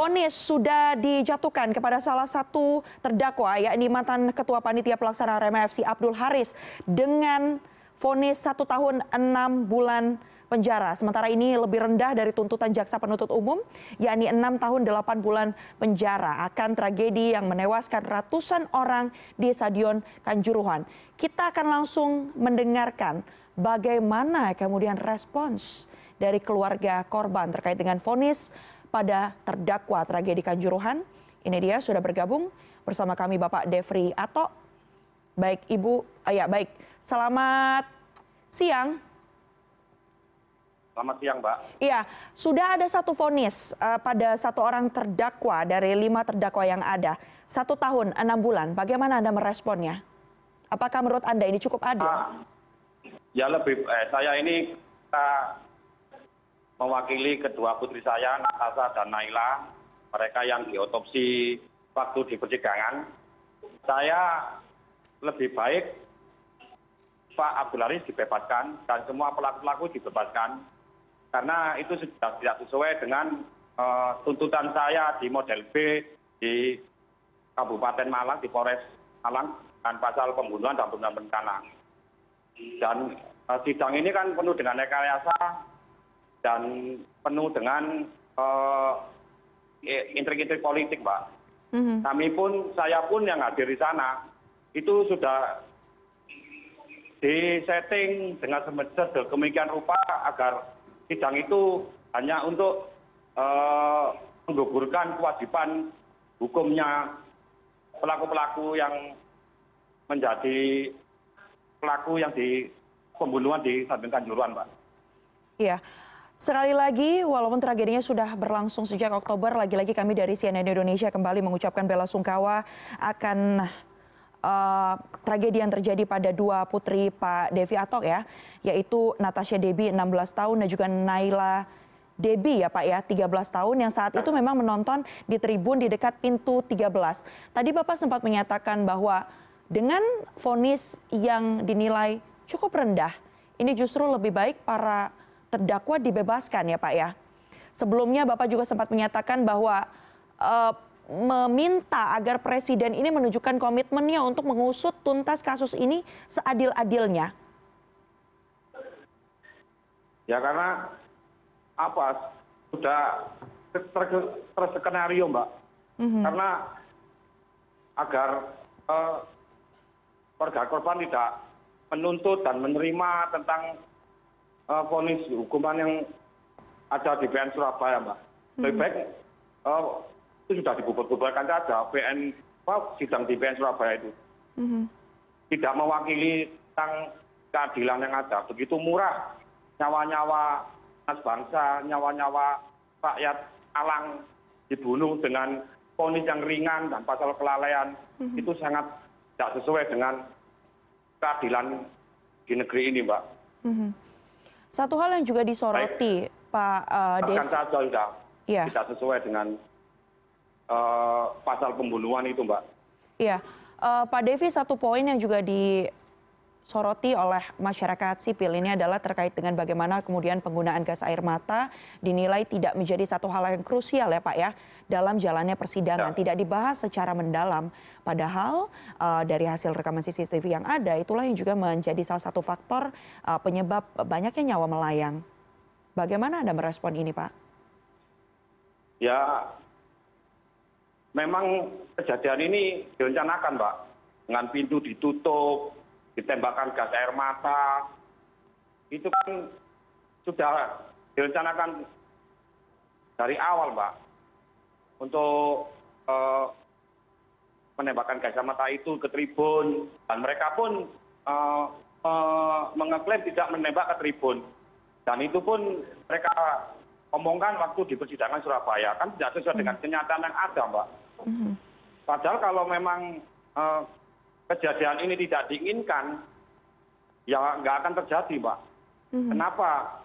Fonis sudah dijatuhkan kepada salah satu terdakwa yakni mantan Ketua Panitia Pelaksana RMFC Abdul Haris dengan fonis satu tahun enam bulan penjara. Sementara ini lebih rendah dari tuntutan jaksa penuntut umum, yakni enam tahun delapan bulan penjara akan tragedi yang menewaskan ratusan orang di Stadion Kanjuruhan. Kita akan langsung mendengarkan bagaimana kemudian respons dari keluarga korban terkait dengan fonis pada terdakwa tragedi Kanjuruhan. Ini dia sudah bergabung bersama kami Bapak Devri Ato. Baik Ibu, oh ya baik. Selamat siang. Selamat siang, Mbak. Iya, sudah ada satu vonis uh, pada satu orang terdakwa dari lima terdakwa yang ada. Satu tahun, enam bulan. Bagaimana Anda meresponnya? Apakah menurut Anda ini cukup adil? Ah, ya lebih, eh, saya ini kita mewakili kedua putri saya natasha dan naila mereka yang diotopsi waktu di persidangan saya lebih baik Pak Abdul Haris dibebaskan dan semua pelaku-pelaku dibebaskan karena itu sudah tidak sesuai dengan uh, tuntutan saya di model B di Kabupaten Malang di Polres Malang dan pasal pembunuhan dan pembunuhan berencana. Dan uh, sidang ini kan penuh dengan rekayasa dan penuh dengan uh, intrik-intrik politik, Mbak. Mm-hmm. Kami pun, saya pun yang hadir di sana, itu sudah disetting dengan sedemikian rupa agar sidang itu hanya untuk uh, menggugurkan kewajiban hukumnya pelaku-pelaku yang menjadi pelaku yang di pembunuhan di Sandeng Kanjuruhan, Pak. Iya. Sekali lagi, walaupun tragedinya sudah berlangsung sejak Oktober, lagi-lagi kami dari CNN Indonesia kembali mengucapkan bela sungkawa akan uh, tragedi yang terjadi pada dua putri Pak Devi Atok ya, yaitu Natasha Debi 16 tahun dan juga Naila Debi ya Pak ya, 13 tahun yang saat itu memang menonton di tribun di dekat pintu 13. Tadi Bapak sempat menyatakan bahwa dengan vonis yang dinilai cukup rendah, ini justru lebih baik para terdakwa dibebaskan ya Pak ya. Sebelumnya Bapak juga sempat menyatakan bahwa uh, meminta agar presiden ini menunjukkan komitmennya untuk mengusut tuntas kasus ini seadil-adilnya. Ya karena apa sudah terskenario mbak, mm-hmm. karena agar uh, keluarga korban tidak menuntut dan menerima tentang Eh, vonis hukuman yang ada di PN Surabaya, Mbak. Lebih hmm. baik uh, itu sudah dibubarkan saja PN sidang di PN Surabaya itu. Hmm. Tidak mewakili tentang keadilan yang ada. Begitu murah nyawa-nyawa bangsa, nyawa-nyawa rakyat alang dibunuh dengan vonis yang ringan dan pasal kelalaian. Hmm. Itu sangat tidak sesuai dengan keadilan di negeri ini, Mbak. Satu hal yang juga disoroti, Baik. Pak uh, Dev. saja sudah ya. tidak sesuai dengan uh, pasal pembunuhan itu, Mbak. Iya, uh, Pak Devi satu poin yang juga disoroti oleh masyarakat sipil ini adalah terkait dengan bagaimana kemudian penggunaan gas air mata dinilai tidak menjadi satu hal yang krusial ya Pak ya dalam jalannya persidangan, ya. tidak dibahas secara mendalam. Padahal uh, dari hasil rekaman CCTV yang ada, itulah yang juga menjadi salah satu faktor uh, penyebab banyaknya nyawa melayang. Bagaimana Anda merespon ini, Pak? Ya, memang kejadian ini direncanakan, Pak. Dengan pintu ditutup, ditembakkan gas air mata. Itu kan sudah direncanakan dari awal, Pak untuk eh, menembakkan gas air mata itu ke tribun dan mereka pun eh, mengeklaim tidak menembak ke tribun dan itu pun mereka omongkan waktu di persidangan Surabaya kan tidak sesuai dengan hmm. kenyataan yang ada mbak. Hmm. Padahal kalau memang uh, kejadian ini tidak diinginkan ya nggak akan terjadi mbak. Hmm. Kenapa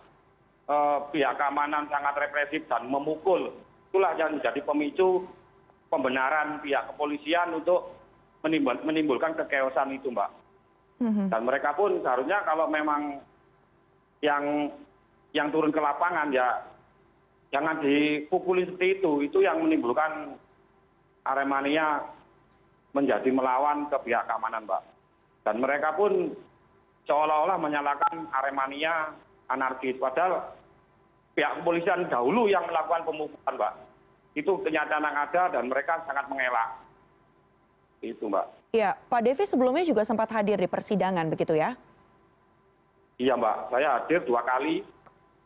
uh, pihak keamanan sangat represif dan memukul itulah yang menjadi pemicu pembenaran pihak kepolisian untuk menimbulkan kekeosan itu mbak mhm. dan mereka pun seharusnya kalau memang yang yang turun ke lapangan ya jangan dipukuli seperti itu itu yang menimbulkan aremania menjadi melawan ke pihak keamanan mbak. Dan mereka pun seolah-olah menyalahkan aremania anarkis. Padahal pihak kepolisian dahulu yang melakukan pemukulan mbak. Itu kenyataan yang ada dan mereka sangat mengelak. Itu mbak. Ya Pak Devi sebelumnya juga sempat hadir di persidangan begitu ya? Iya mbak. Saya hadir dua kali.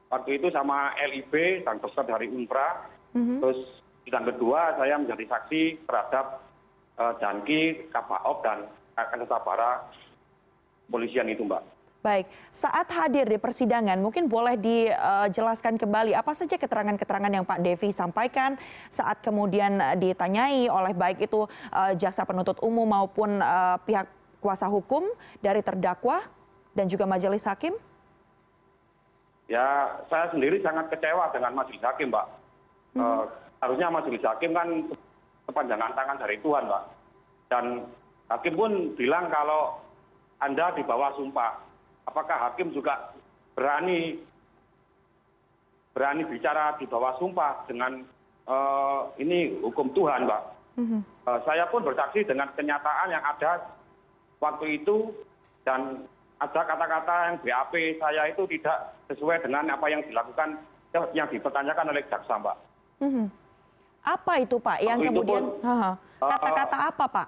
Waktu itu sama lib sang dokter dari unpra. Mhm. terus sidang kedua saya menjadi saksi terhadap janki kapaop dan kakak sabara polisian itu mbak. Baik, saat hadir di persidangan mungkin boleh dijelaskan kembali apa saja keterangan-keterangan yang Pak Devi sampaikan saat kemudian eh, ditanyai oleh baik itu eh, jaksa penuntut umum maupun eh, pihak kuasa hukum dari terdakwa dan juga majelis hakim? ya saya sendiri sangat kecewa dengan majelis hakim mbak. Eh, harusnya majelis hakim kan kepanjangan tangan dari Tuhan mbak dan hakim pun bilang kalau anda di bawah sumpah apakah hakim juga berani berani bicara di bawah sumpah dengan eh, ini hukum Tuhan mbak Mhm. Eh, saya pun bersaksi dengan kenyataan yang ada waktu itu dan ada kata-kata yang BAP saya itu tidak sesuai dengan apa yang dilakukan yang dipertanyakan oleh jaksa mbak Mhm. Apa itu Pak yang itu kemudian eh, kata-kata apa Pak?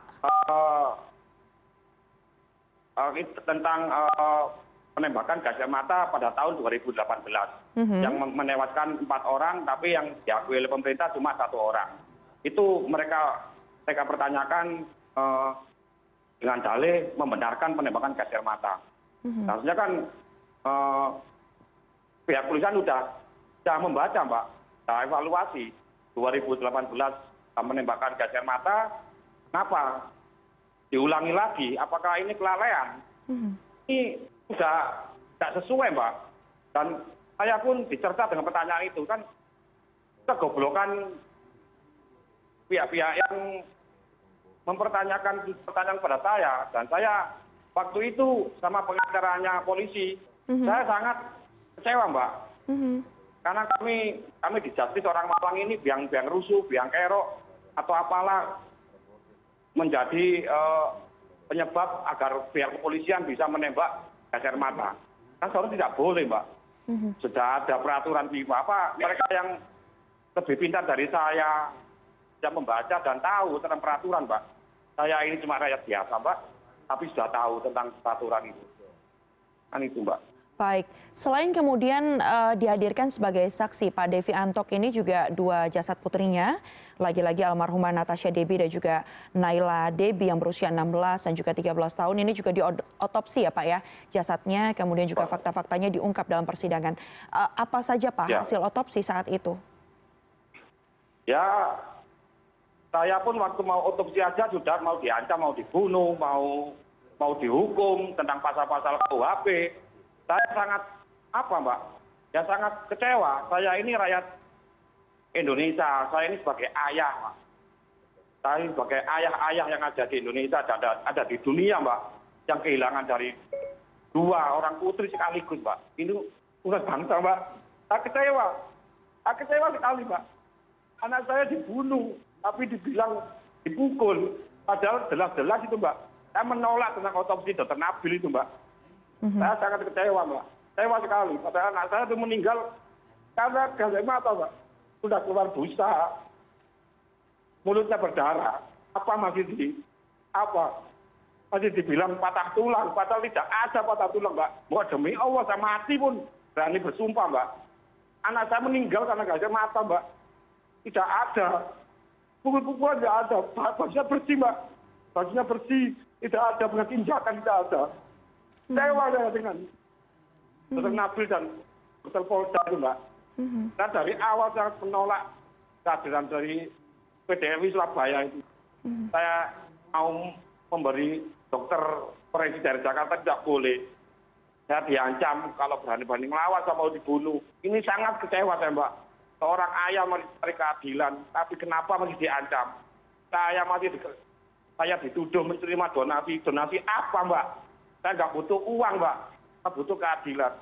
Eh, itu tentang eh, penembakan gas air mata pada tahun 2018 Mhm. yang men- menewaskan empat orang tapi yang diakui oleh pemerintah cuma satu orang itu mereka mereka pertanyakan eh, dengan dalih membenarkan penembakan gas air mata Mhm. harusnya kan eh, pihak polisian sudah sudah membaca mbak sudah evaluasi 2018 menembakkan gas air mata. Kenapa? Diulangi lagi apakah ini kelalaian? Mhm. ini sudah tidak sesuai mbak. Dan saya pun dicerca dengan pertanyaan itu kan kegoblokan pihak-pihak yang mempertanyakan pertanyaan kepada saya. Dan saya waktu itu sama pengacaranya polisi. Mhm. saya sangat kecewa mbak. Mhm. Karena kami kami di justice orang Malang ini biang-biang rusuh, biang kerok atau apalah menjadi eh, penyebab agar pihak kepolisian bisa menembak gas air mata. Kan seharusnya tidak boleh, Mbak. Mhm. Sudah ada peraturan FIFA. Apa mereka yang lebih pintar dari saya yang membaca dan tahu tentang peraturan, Mbak. Saya ini cuma rakyat biasa, Mbak, tapi sudah tahu tentang peraturan itu. Kan itu, Mbak. Baik, selain kemudian eh, dihadirkan sebagai saksi, Pak Devi Antok ini juga dua jasad putrinya, lagi-lagi almarhumah Natasha Debi dan juga Naila Debi yang berusia 16 dan juga 13 tahun ini juga diotopsi ya Pak ya jasadnya, kemudian juga fakta-faktanya diungkap dalam persidangan. Eh, apa saja Pak Ya. hasil otopsi saat itu? ya saya pun waktu mau otopsi aja sudah mau diancam mau dibunuh mau mau dihukum tentang pasal-pasal KUHP saya sangat apa mbak? Ya sangat kecewa. Saya ini rakyat Indonesia. Saya ini sebagai ayah mbak. Saya sebagai ayah-ayah yang ada di Indonesia ada, ada di dunia mbak. Yang kehilangan dari dua orang putri sekaligus mbak. Ini urusan bangsa mbak. Saya kecewa. Saya kecewa sekali mbak. Anak saya dibunuh tapi dibilang dipukul. Padahal jelas-jelas itu mbak. Saya menolak tentang otopsi dokter Nabil itu mbak saya sangat kecewa mbak. Kecewa sekali. Padahal anak saya itu meninggal karena gas mata mbak? Sudah keluar busa. Mulutnya berdarah. Apa masih di apa? Masih dibilang patah tulang. Padahal tidak ada patah tulang mbak. Mau demi Allah saya mati pun berani bersumpah mbak. Anak saya meninggal karena gas air mata mbak. Tidak ada. Pukul-pukulan tidak ada. Bajunya bersih mbak. Bajunya bersih. Tidak ada bekas injakan tidak ada kecewa saya dengan dokter Nabil dan dokter Polda itu mbak. Nah dari awal saya menolak kehadiran dari PDMI Surabaya itu. Saya mau memberi dokter forensik dari Jakarta tidak boleh. Saya diancam kalau berani-berani melawan saya mau dibunuh. Ini sangat kecewa saya mbak. Seorang ayah mencari keadilan tapi kenapa masih diancam? Saya masih di, saya dituduh menerima donasi donasi apa mbak saya nggak butuh uang mbak saya butuh keadilan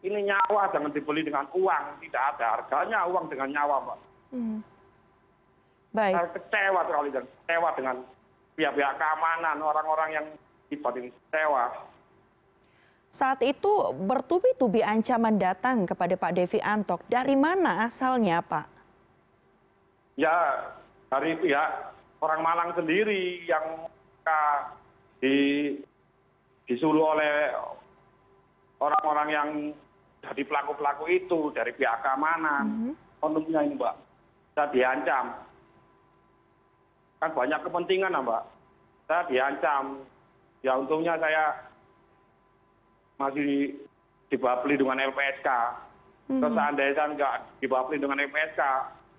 ini nyawa jangan dibeli dengan uang tidak ada harganya uang dengan nyawa mbak Mhm. Baik. saya kecewa sekali dan kecewa dengan pihak-pihak keamanan orang-orang yang tiba ini kecewa Saat itu bertubi-tubi ancaman datang kepada Pak Devi Antok. Dari mana asalnya, Pak? ya dari pihak orang Malang sendiri yang di, disuruh oleh orang-orang yang jadi pelaku-pelaku itu dari pihak keamanan. Konumnya ini mbak, saya diancam. Kan banyak kepentingan lah mbak. Saya diancam. Ya untungnya saya masih di bawah pelindungan LPSK. Terus seandainya saya nggak di bawah pelindungan LPSK,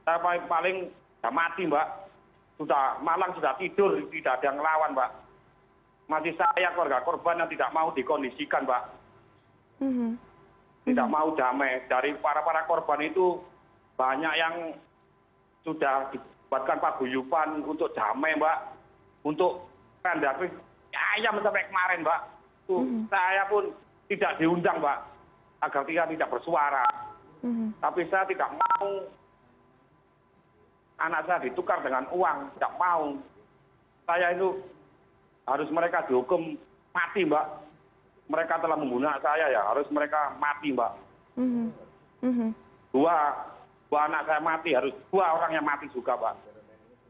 saya paling, paling sudah mati mbak. Sudah malang sudah tidur, tidak ada yang ngelawan mbak. Masih saya keluarga korban yang tidak mau dikondisikan mbak. Mhm. Tidak mau damai. Dari para-para korban itu banyak yang sudah dibuatkan paguyuban untuk damai mbak. Untuk kandang ayam sampai kemarin mbak. Tuh, Saya pun tidak diundang mbak. Agar tidak tidak bersuara. Tapi saya tidak mau anak saya ditukar dengan uang. Tidak mau. Saya itu harus mereka dihukum mati mbak. Mereka telah membunuh saya ya. Harus mereka mati mbak. Mhm. Mhm. Dua, dua anak saya mati. Harus dua orang yang mati juga mbak.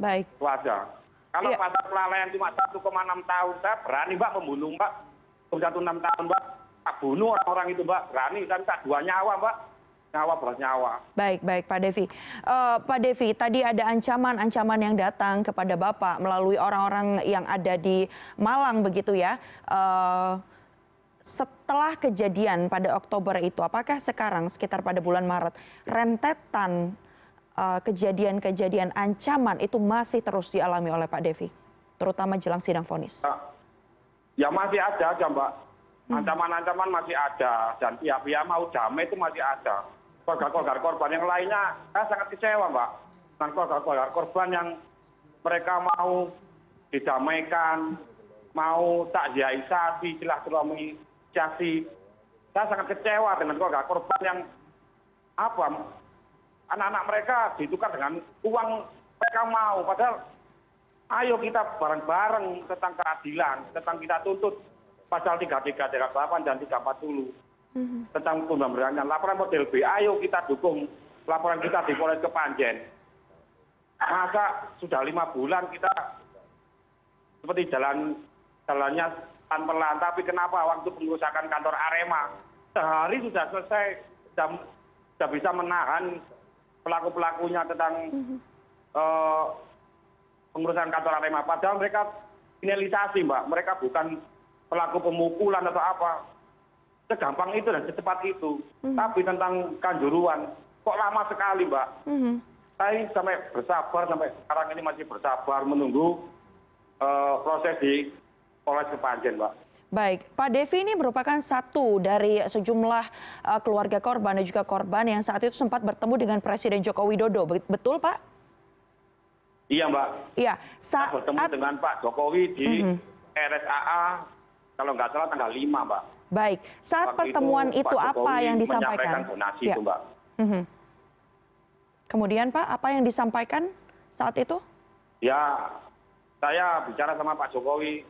Baik. Itu aja. Kalau Iya. pasal kelalaian cuma 1,6 tahun, saya berani mbak membunuh mbak. Satu enam tahun mbak. Tak bunuh orang-orang itu mbak. Berani. Dan tak dua nyawa mbak. Nyawa beras nyawa. Baik, baik Pak Devi. Eh, Pak Devi, tadi ada ancaman-ancaman yang datang kepada Bapak melalui orang-orang yang ada di Malang begitu ya. Eh, setelah kejadian pada Oktober itu, apakah sekarang sekitar pada bulan Maret rentetan eh, kejadian-kejadian ancaman itu masih terus dialami oleh Pak Devi, terutama jelang sidang vonis? Ya, ya masih ada aja mbak. Ancaman-ancaman masih ada. Dan pihak-pihak mau damai itu masih ada. Korban-korban korban yang lainnya, saya sangat kecewa mbak. Dengan korban-korban korban yang mereka mau didamaikan, mau takziahisasi, silaturahmi, jasi. Saya sangat kecewa dengan korban korban yang apa anak-anak mereka ditukar dengan uang mereka mau padahal ayo kita bareng-bareng tentang keadilan, tentang kita tuntut pasal 33, 38 dan 340 tentang pemberian laporan model B. Ayo kita dukung laporan kita di Polres Kepanjen. Masa sudah lima bulan kita seperti jalan jalannya pelan-pelan, tapi kenapa waktu pengerusakan kantor Arema sehari sudah selesai, sudah, sudah bisa menahan pelaku-pelakunya tentang eh, pengurusan kantor Arema. Padahal mereka finalisasi, Mbak. Mereka bukan pelaku pemukulan atau apa. Segampang itu dan secepat itu. Tapi tentang kanjuruan, kok lama sekali, Mbak. Mhm. Saya sampai bersabar, sampai sekarang ini masih bersabar menunggu eh, proses di Polres Kepanjen, Mbak. Baik, Pak Devi ini merupakan satu dari sejumlah uh, keluarga korban dan juga korban yang saat itu sempat bertemu dengan Presiden Joko Widodo. Be- Betul, Pak? Iya, Mbak. Iya. Saat bertemu dengan Pak Jokowi di RSAA, kalau nggak salah tanggal 5, Mbak. Baik, saat Waktu pertemuan Pak itu, apa yang disampaikan? donasi Ya. itu, Mbak. Mhm. Kemudian, Pak, apa yang disampaikan saat itu? Ya, saya bicara sama Pak Jokowi.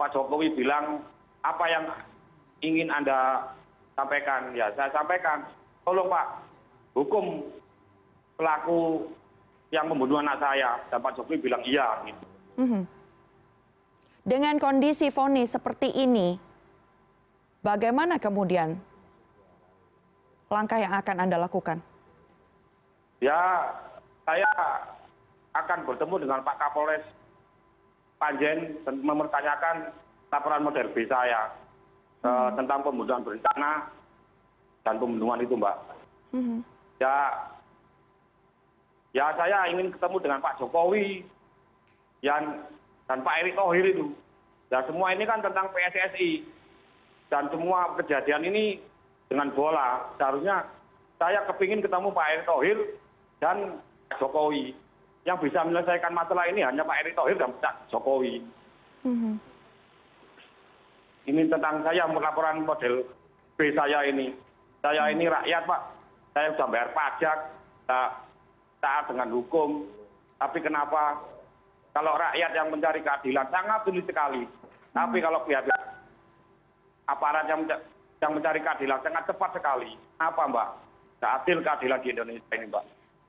Pak Jokowi bilang, apa yang ingin Anda sampaikan? Ya, saya sampaikan. Tolong Pak, hukum pelaku yang membunuh anak saya. Dan Pak Jokowi bilang, iya. Gitu. Mhm. Dengan kondisi vonis seperti ini, bagaimana kemudian langkah yang akan Anda lakukan? Ya, saya akan bertemu dengan Pak Kapolres Panjen dan mempertanyakan laporan model B saya eh, tentang pembunuhan berencana dan pembunuhan itu, Mbak. Mhm. Ya, ya saya ingin ketemu dengan Pak Jokowi yang dan Pak Erick Thohir itu. Ya semua ini kan tentang PSSI dan semua kejadian ini dengan bola. Seharusnya saya kepingin ketemu Pak Erick Thohir dan Pak Jokowi. Yang bisa menyelesaikan masalah ini hanya Pak Erick Thohir dan Pak Jokowi. Mhm. Ini tentang saya laporan model B saya ini. Saya ini rakyat, Pak. Saya sudah bayar pajak, taat dengan hukum. Tapi kenapa kalau rakyat yang mencari keadilan sangat sulit sekali. Tapi kalau pihak aparat yang, mencari keadilan sangat cepat sekali. Apa, Mbak? Tidak adil keadilan di Indonesia ini, Mbak.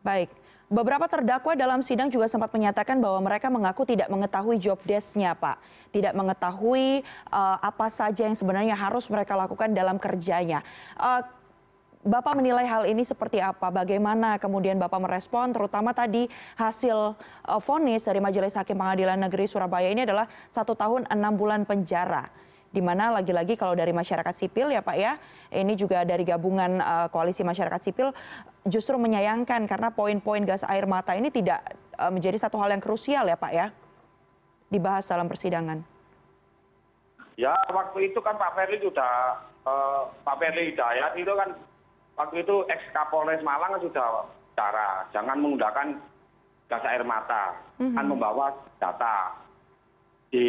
Baik. Beberapa terdakwa dalam sidang juga sempat menyatakan bahwa mereka mengaku tidak mengetahui job desk-nya, Pak. Tidak mengetahui uh, apa saja yang sebenarnya harus mereka lakukan dalam kerjanya. Uh, Bapak menilai hal ini seperti apa? Bagaimana kemudian Bapak merespon, terutama tadi hasil uh, vonis dari Majelis Hakim Pengadilan Negeri Surabaya ini adalah satu tahun enam bulan penjara di mana lagi-lagi kalau dari masyarakat sipil ya Pak ya, ini juga dari gabungan uh, koalisi masyarakat sipil justru menyayangkan karena poin-poin gas air mata ini tidak uh, menjadi satu hal yang krusial ya Pak ya, dibahas dalam persidangan. Ya waktu itu kan Pak Ferry sudah uh, Pak Ferry Hidayat itu kan waktu itu ex Kapolres Malang sudah cara jangan menggunakan gas air mata, mm -hmm. kan membawa data di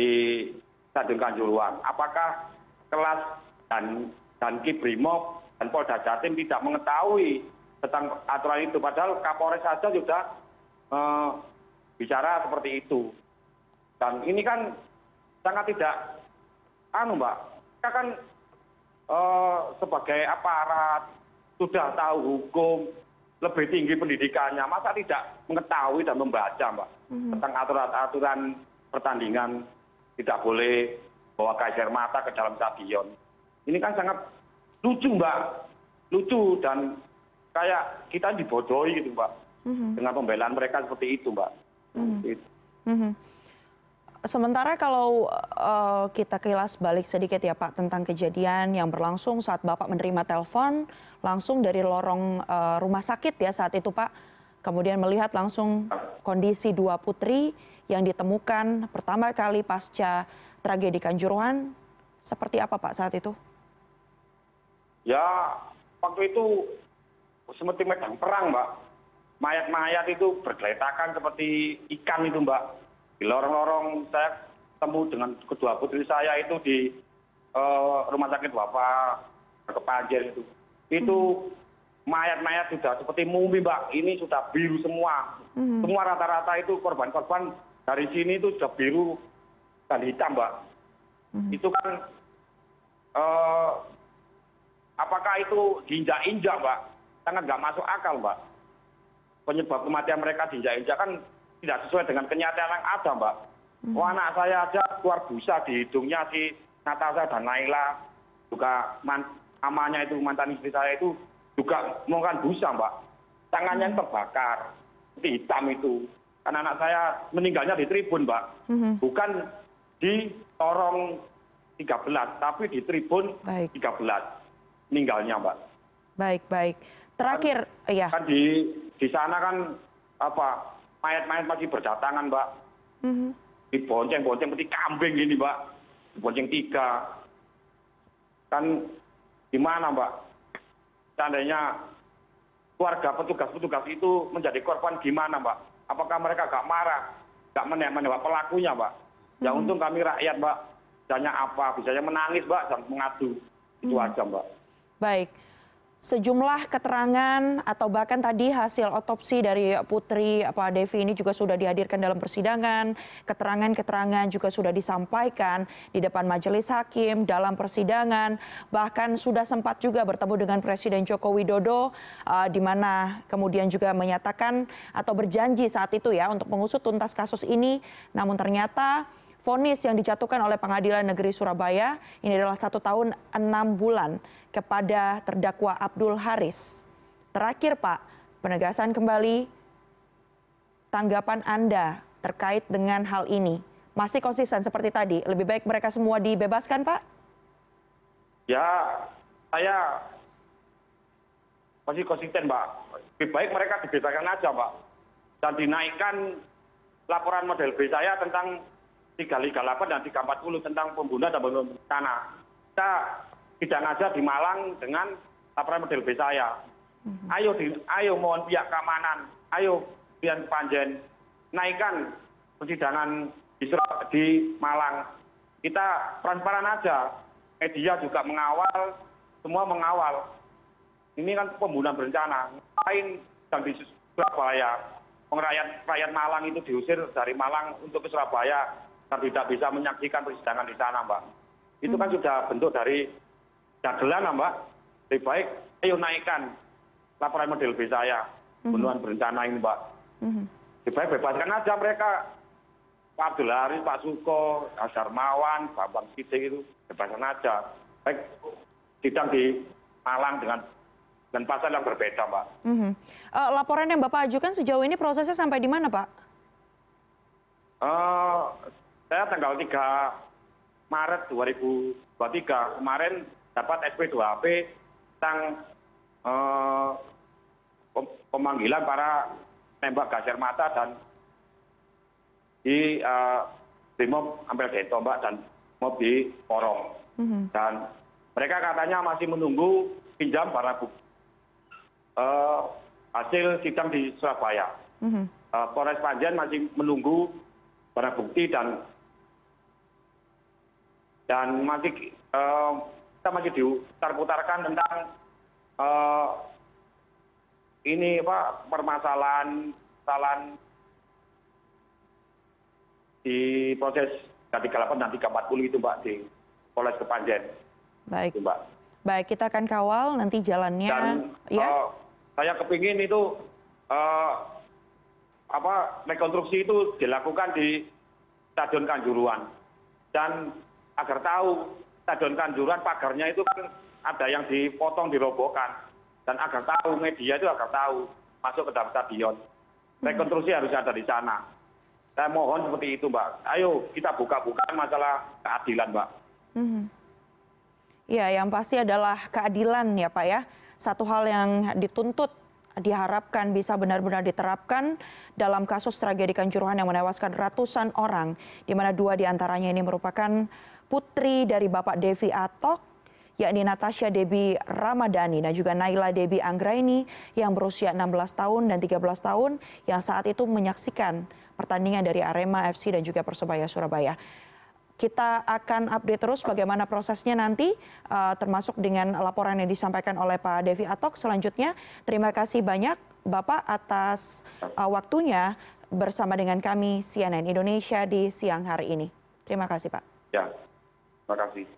stadion kanjuruhan. Apakah kelas dan dan kibrimob dan polda jatim tidak mengetahui tentang aturan itu? Padahal kapolres saja sudah eh, bicara seperti itu. Dan ini kan sangat tidak anu mbak kita kan eh, sebagai aparat sudah tahu hukum lebih tinggi pendidikannya. Masa tidak mengetahui dan membaca mbak mm-hmm. tentang aturan-aturan pertandingan tidak boleh bawa gas air mata ke dalam stadion. Ini kan sangat lucu mbak, lucu dan kayak kita dibodohi gitu mbak, mm-hmm. dengan pembelaan mereka seperti itu mbak. Mm-hmm. Mm-hmm. Sementara kalau uh, kita kilas balik sedikit ya Pak tentang kejadian yang berlangsung saat Bapak menerima telepon langsung dari lorong uh, rumah sakit ya saat itu Pak. Kemudian melihat langsung kondisi dua putri yang ditemukan pertama kali pasca tragedi Kanjuruhan seperti apa Pak saat itu? Ya, waktu itu seperti medan perang, Mbak. Mayat-mayat itu bergeletakan seperti ikan itu, Mbak. Di lorong-lorong saya temu dengan kedua putri saya itu di uh, rumah sakit Bapak Kepanjer itu. Itu mayat-mayat sudah seperti mumi, Mbak. Ini sudah biru semua. Hmm. Semua rata-rata itu korban-korban dari sini itu sudah biru dan hitam mbak. Hmm. itu kan eh, apakah itu diinjak-injak mbak? Sangat nggak masuk akal mbak. Penyebab kematian mereka diinjak-injak kan tidak sesuai dengan kenyataan yang ada mbak. Hmm. oh, anak saya aja keluar busa di hidungnya si Natasha dan Naila. Juga man, amanya itu mantan istri saya itu juga menggunakan busa mbak. Tangannya hmm. terbakar. Hitam itu karena anak saya meninggalnya di tribun mbak mhm. bukan di lorong 13 tapi di tribun 13 meninggalnya mbak. Baik baik. Terakhir kan, ya kan di di sana kan apa mayat-mayat masih berdatangan mbak. Mm-hmm. dibonceng-bonceng seperti kambing ini mbak. Bonceng tiga. Kan gimana mbak? Seandainya keluarga petugas-petugas itu menjadi korban gimana mbak apakah mereka gak marah gak menembak pelakunya mbak ya hmm. untung kami rakyat mbak bisanya apa? Bisanya menangis mbak dan mengadu. Itu hmm. aja mbak. Baik sejumlah keterangan atau bahkan tadi hasil otopsi dari putri apa devi ini juga sudah dihadirkan dalam persidangan. Keterangan keterangan juga sudah disampaikan di depan majelis hakim dalam persidangan. Bahkan sudah sempat juga bertemu dengan presiden joko widodo uh, di mana kemudian juga menyatakan atau berjanji saat itu ya untuk mengusut tuntas kasus ini. Namun ternyata Fonis yang dijatuhkan oleh Pengadilan Negeri Surabaya ini adalah satu tahun enam bulan kepada terdakwa Abdul Haris. Terakhir Pak, penegasan kembali tanggapan Anda terkait dengan hal ini. Masih konsisten seperti tadi, lebih baik mereka semua dibebaskan Pak? Ya, saya masih konsisten Mbak. Lebih baik mereka dibebaskan aja Mbak. Dan dinaikkan laporan model B saya tentang tiga liga delapan dan tiga empat puluh tentang pembunuhan dan pembunuhan berencana kita tidak ngajar di Malang dengan laporan model B saya mhm. ayo di, ayo mohon pihak keamanan ayo pihak panjen naikkan persidangan di, di Malang kita transparan aja media juga mengawal semua mengawal. Ini kan pembunuhan berencana. Ngapain yang di Surabaya? Rakyat, rakyat Malang itu diusir dari Malang untuk ke Surabaya dan tidak bisa menyaksikan persidangan di sana, Mbak. Itu kan sudah bentuk dari dagelan, Mbak. Lebih baik, ayo naikkan laporan model B saya, pembunuhan berencana ini, Mbak. Lebih baik bebaskan aja mereka. Pak Abdul Haris, Pak Suko, Azharmawan, Pak Bang Sidik itu bebaskan aja. Baik sidang di Malang dengan dan pasal yang berbeda, Mbak. Mhm. Eh, laporan yang Bapak ajukan sejauh ini prosesnya sampai di mana, Pak? Eh, saya tanggal 3 Maret 2023 kemarin dapat SP 2HP tentang eh, pem- pemanggilan para tembak gas air mata dan di eh, Brimob Ampel Gento, Mbak, dan mob di Porong. Mhm. Dan mereka katanya masih menunggu pinjam para bukti eh, hasil sidang di Surabaya. Mhm. Eh, Polres Panjen masih menunggu barang bukti dan dan masih eh, kita masih diputar-putarkan tentang eh, ini apa permasalahan di proses 338 dan 340 itu Mbak di Polres Kepanjen Baik. itu Mbak. Baik, kita akan kawal nanti jalannya. dan ya. eh, saya kepingin itu apa rekonstruksi itu dilakukan di Stadion Kanjuruhan dan agar tahu. Stadion Kanjuruhan pagarnya itu kan ada yang dipotong dirobohkan. Dan agar tahu media itu agar tahu masuk ke dalam stadion. Rekonstruksi harus ada di sana. Saya mohon seperti itu mbak. Ayo kita buka-buka masalah keadilan mbak. Mhm. Ya, yang pasti adalah keadilan ya Pak ya. Satu hal yang dituntut diharapkan bisa benar-benar diterapkan dalam kasus tragedi Kanjuruhan yang menewaskan ratusan orang, di mana dua di antaranya ini merupakan putri dari Bapak Devi Atok, yakni Natasha Debi Ramadhani dan juga Naila Debi Anggraini yang berusia 16 tahun dan 13 tahun yang saat itu menyaksikan pertandingan dari Arema FC dan juga Persebaya Surabaya kita akan update terus bagaimana prosesnya nanti, uh, termasuk dengan laporan yang disampaikan oleh Pak Devi Atok. Selanjutnya, terima kasih banyak Bapak atas uh, waktunya bersama dengan kami CNN Indonesia di siang hari ini. Terima kasih Pak. ya terima kasih